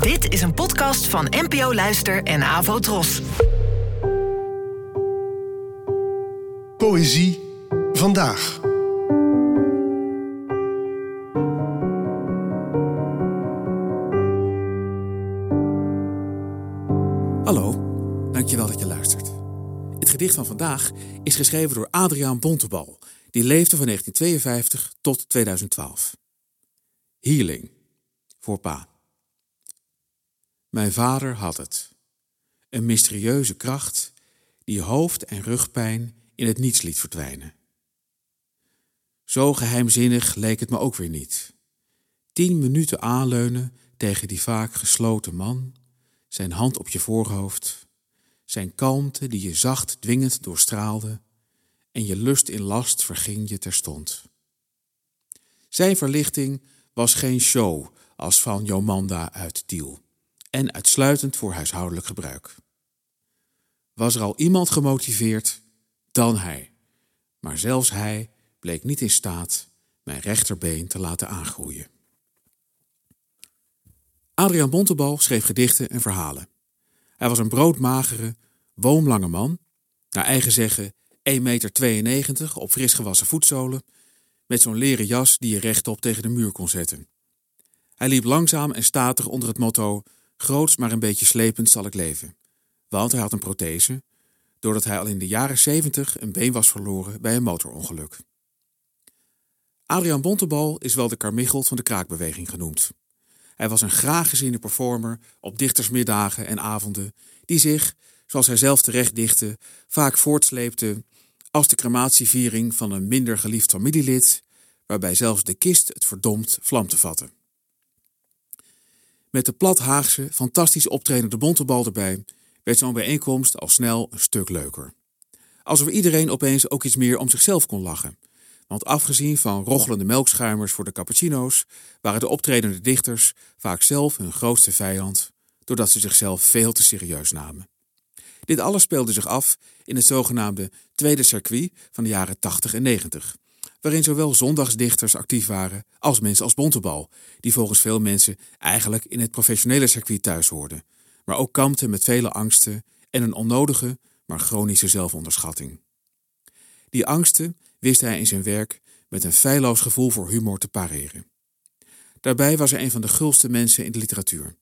Dit is een podcast van NPO Luister en Avo Tros. Poëzie vandaag. Hallo, dankjewel dat je luistert. Het gedicht van vandaag is geschreven door Adriaan Bontebal, die leefde van 1952 tot 2012. Healing, voor pa. Mijn vader had het. Een mysterieuze kracht die hoofd- en rugpijn in het niets liet verdwijnen. Zo geheimzinnig leek het me ook weer niet. Tien minuten aanleunen tegen die vaak gesloten man, zijn hand op je voorhoofd, zijn kalmte die je zacht dwingend doorstraalde en je lust in last verging je terstond. Zijn verlichting was geen show als van Jomanda uit Tiel en uitsluitend voor huishoudelijk gebruik. Was er al iemand gemotiveerd, dan hij. Maar zelfs hij bleek niet in staat mijn rechterbeen te laten aangroeien. Adriaan Bontebal schreef gedichten en verhalen. Hij was een broodmagere, woomlange man, naar eigen zeggen 1,92 meter op fris gewassen voetzolen, met zo'n leren jas die je rechtop tegen de muur kon zetten. Hij liep langzaam en statig onder het motto: Groots maar een beetje slepend zal ik leven. Want hij had een prothese, doordat hij al in de jaren 70 een been was verloren bij een motorongeluk. Adriaan Bontebal is wel de karmichelt van de kraakbeweging genoemd. Hij was een graag geziene performer op dichtersmiddagen en avonden, die zich, zoals hij zelf terecht dichtte, vaak voortsleepte als de crematieviering van een minder geliefd familielid, waarbij zelfs de kist het verdomd vlam te vatten. Met de plathaagse, fantastisch optredende Bontebal erbij, werd zo'n bijeenkomst al snel een stuk leuker. Alsof iedereen opeens ook iets meer om zichzelf kon lachen. Want afgezien van rochelende melkschuimers voor de cappuccino's, waren de optredende dichters vaak zelf hun grootste vijand, doordat ze zichzelf veel te serieus namen. Dit alles speelde zich af in het zogenaamde tweede circuit van de jaren 80 en 90, waarin zowel zondagsdichters actief waren als mensen als Bontebal, die volgens veel mensen eigenlijk in het professionele circuit thuis hoorden, maar ook kampten met vele angsten en een onnodige, maar chronische zelfonderschatting. Die angsten wist hij in zijn werk met een feilloos gevoel voor humor te pareren. Daarbij was hij een van de gulste mensen in de literatuur.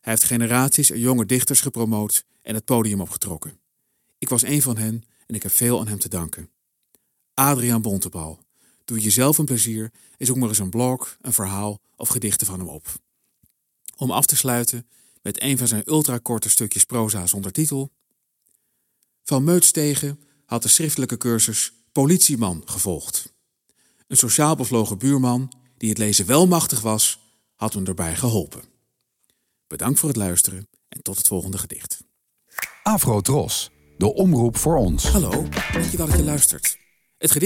Hij heeft generaties jonge dichters gepromoot en het podium opgetrokken. Ik was een van hen en ik heb veel aan hem te danken. Adriaan Bontebal, doe jezelf een plezier en zoek maar eens een blog, een verhaal of gedichten van hem op. Om af te sluiten met een van zijn ultrakorte stukjes proza zonder titel. Van Meutstegen had de schriftelijke cursus Politieman gevolgd. Een sociaal bevlogen buurman die het lezen wel machtig was, had hem erbij geholpen. Bedankt voor het luisteren en tot het volgende gedicht. Afro Tros, de omroep voor ons. Hallo, weet je dat je luistert? Het gedicht